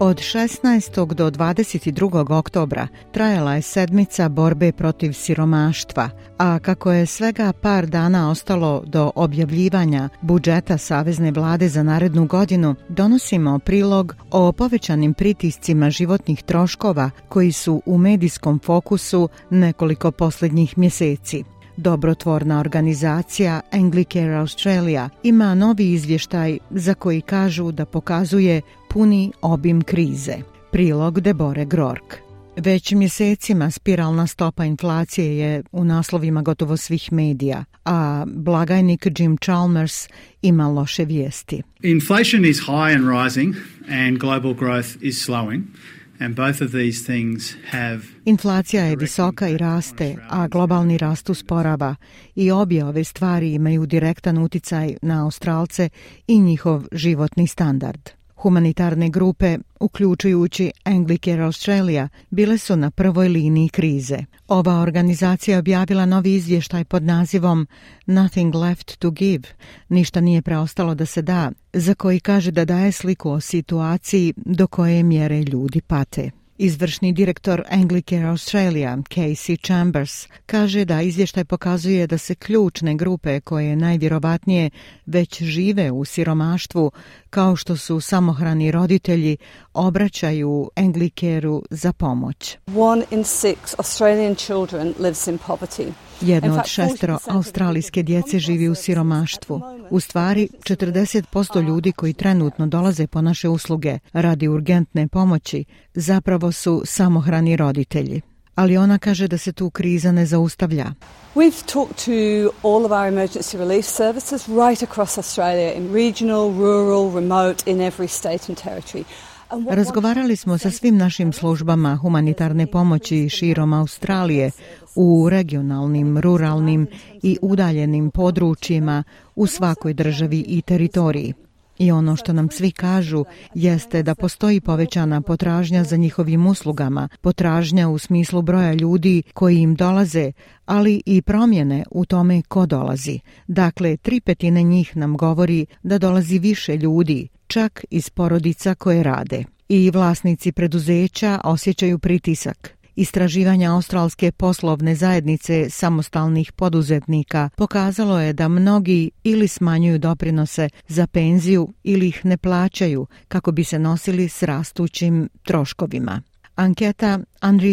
Od 16. do 22. oktobra trajala je sedmica borbe protiv siromaštva, a kako je svega par dana ostalo do objavljivanja budžeta Savezne vlade za narednu godinu, donosimo prilog o povećanim pritiscima životnih troškova koji su u medijskom fokusu nekoliko posljednjih mjeseci. Dobrotvorna organizacija Anglicare Australia ima novi izvještaj za koji kažu da pokazuje puni obim krize. Prilog Debore Grork. Već mjesecima spiralna stopa inflacije je u naslovima gotovo svih medija, a blagajnik Jim Chalmers ima loše vijesti. Inflation is high and rising Inflacija je visoka i raste, a globalni rast usporava i obje ove stvari imaju direktan uticaj na Australce i njihov životni standard. Humanitarne grupe, uključujući Anglicare Australia, bile su na prvoj liniji krize. Ova organizacija objavila novi izvještaj pod nazivom Nothing Left to Give, ništa nije preostalo da se da, za koji kaže da daje sliku o situaciji do koje mjere ljudi pate. Izvršni direktor Anglicare Australia, Casey Chambers, kaže da izvještaj pokazuje da se ključne grupe koje najvjerovatnije već žive u siromaštvu, kao što su samohrani roditelji, obraćaju Anglicare-u za pomoć. One in Australian children lives in poverty. Jedno od šestero australijske djece živi u siromaštvu. U stvari, 40% ljudi koji trenutno dolaze po naše usluge radi urgentne pomoći zapravo su samohrani roditelji. Ali ona kaže da se tu kriza ne zaustavlja. We've talked to all of our emergency relief services right across Australia in regional, rural, remote, in every state and territory. Razgovarali smo sa svim našim službama humanitarne pomoći širom Australije, u regionalnim, ruralnim i udaljenim područjima u svakoj državi i teritoriji. I ono što nam svi kažu jeste da postoji povećana potražnja za njihovim uslugama, potražnja u smislu broja ljudi koji im dolaze, ali i promjene u tome ko dolazi. Dakle, tri petine njih nam govori da dolazi više ljudi, čak iz porodica koje rade. I vlasnici preduzeća osjećaju pritisak. Istraživanja Australske poslovne zajednice samostalnih poduzetnika pokazalo je da mnogi ili smanjuju doprinose za penziju ili ih ne plaćaju kako bi se nosili s rastućim troškovima. Anketa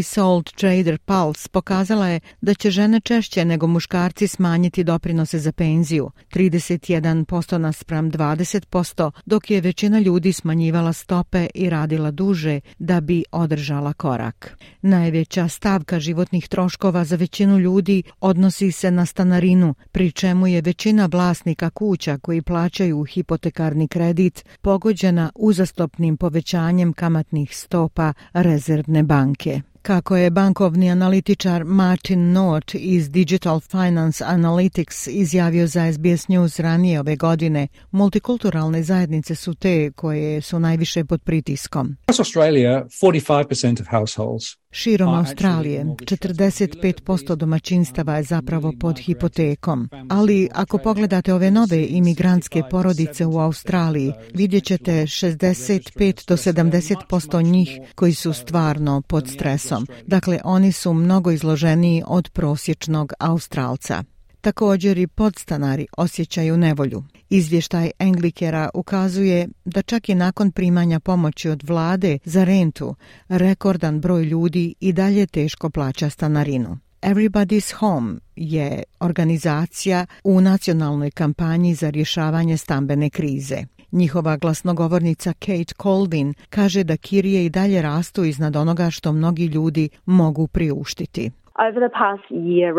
Sold Trader Pulse pokazala je da će žene češće nego muškarci smanjiti doprinose za penziju, 31% naspram 20%, dok je većina ljudi smanjivala stope i radila duže da bi održala korak. Najveća stavka životnih troškova za većinu ljudi odnosi se na stanarinu, pri čemu je većina vlasnika kuća koji plaćaju hipotekarni kredit pogođena uzastopnim povećanjem kamatnih stopa rezervne banke. Kako je bankovni analitičar Martin North iz Digital Finance Analytics izjavio za SBS News ranije ove godine, multikulturalne zajednice su te koje su najviše pod pritiskom. Širom Australije 45% domaćinstava je zapravo pod hipotekom, ali ako pogledate ove nove imigrantske porodice u Australiji, vidjet ćete 65 do 70% njih koji su stvarno pod stresom dakle oni su mnogo izloženiji od prosječnog Australca. Također i podstanari osjećaju nevolju. Izvještaj Englikera ukazuje da čak i nakon primanja pomoći od vlade za rentu, rekordan broj ljudi i dalje teško plaća stanarinu. Everybody's Home je organizacija u nacionalnoj kampanji za rješavanje stambene krize. Njihova glasnogovornica Kate Colvin kaže da kirije i dalje rastu iznad onoga što mnogi ljudi mogu priuštiti. year,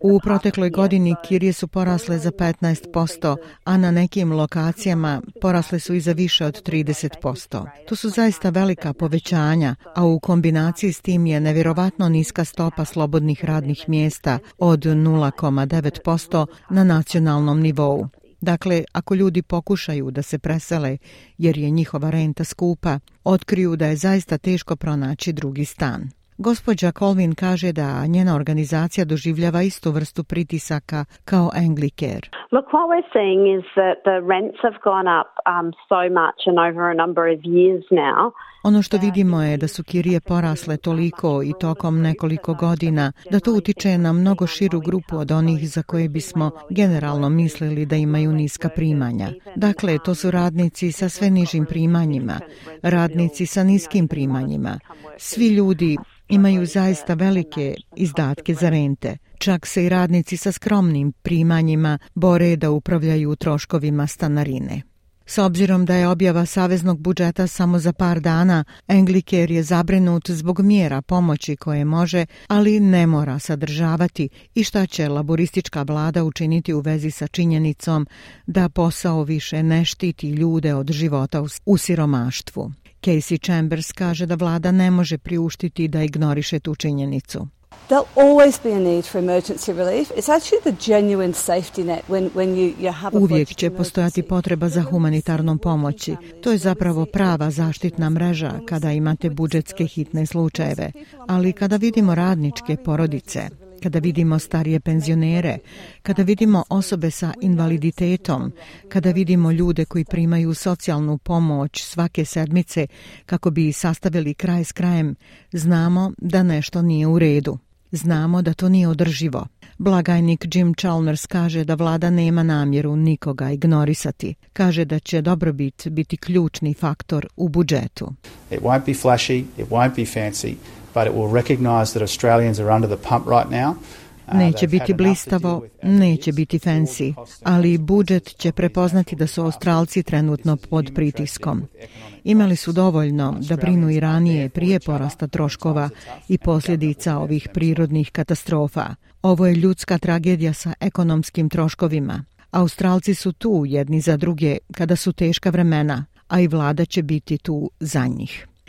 u protekloj godini kirije su porasle za 15%, a na nekim lokacijama porasle su i za više od 30%. To su zaista velika povećanja, a u kombinaciji s tim je nevjerovatno niska stopa slobodnih radnih mjesta od 0,9% na nacionalnom nivou. Dakle, ako ljudi pokušaju da se presele jer je njihova renta skupa, otkriju da je zaista teško pronaći drugi stan. Gospođa Colvin kaže da njena organizacija doživljava istu vrstu pritisaka kao Anglicare. Look, what we're seeing is that the rents have gone up um, so much over a number of years now. Ono što vidimo je da su kirije porasle toliko i tokom nekoliko godina da to utiče na mnogo širu grupu od onih za koje bismo generalno mislili da imaju niska primanja. Dakle, to su radnici sa sve nižim primanjima, radnici sa niskim primanjima. Svi ljudi imaju zaista velike izdatke za rente. Čak se i radnici sa skromnim primanjima bore da upravljaju troškovima stanarine. S obzirom da je objava saveznog budžeta samo za par dana, Engliker je zabrinut zbog mjera pomoći koje može, ali ne mora sadržavati i šta će laboristička vlada učiniti u vezi sa činjenicom da posao više ne štiti ljude od života u siromaštvu. Casey Chambers kaže da vlada ne može priuštiti da ignoriše tu činjenicu. Uvijek će postojati potreba za humanitarnom pomoći. To je zapravo prava zaštitna mreža kada imate budžetske hitne slučajeve, ali kada vidimo radničke porodice, kada vidimo starije penzionere, kada vidimo osobe sa invaliditetom, kada vidimo ljude koji primaju socijalnu pomoć svake sedmice kako bi sastavili kraj s krajem, znamo da nešto nije u redu. Znamo da to nije održivo. Blagajnik Jim Chalmers kaže da vlada nema namjeru nikoga ignorisati. Kaže da će dobrobit biti ključni faktor u budžetu. It won't be flashy, it won't be fancy, Neće biti blistavo, neće biti fancy, ali budžet će prepoznati da su Australci trenutno pod pritiskom. Imali su dovoljno da brinu i ranije prije porasta troškova i posljedica ovih prirodnih katastrofa. Ovo je ljudska tragedija sa ekonomskim troškovima. Australci su tu jedni za druge kada su teška vremena, a i vlada će biti tu za njih.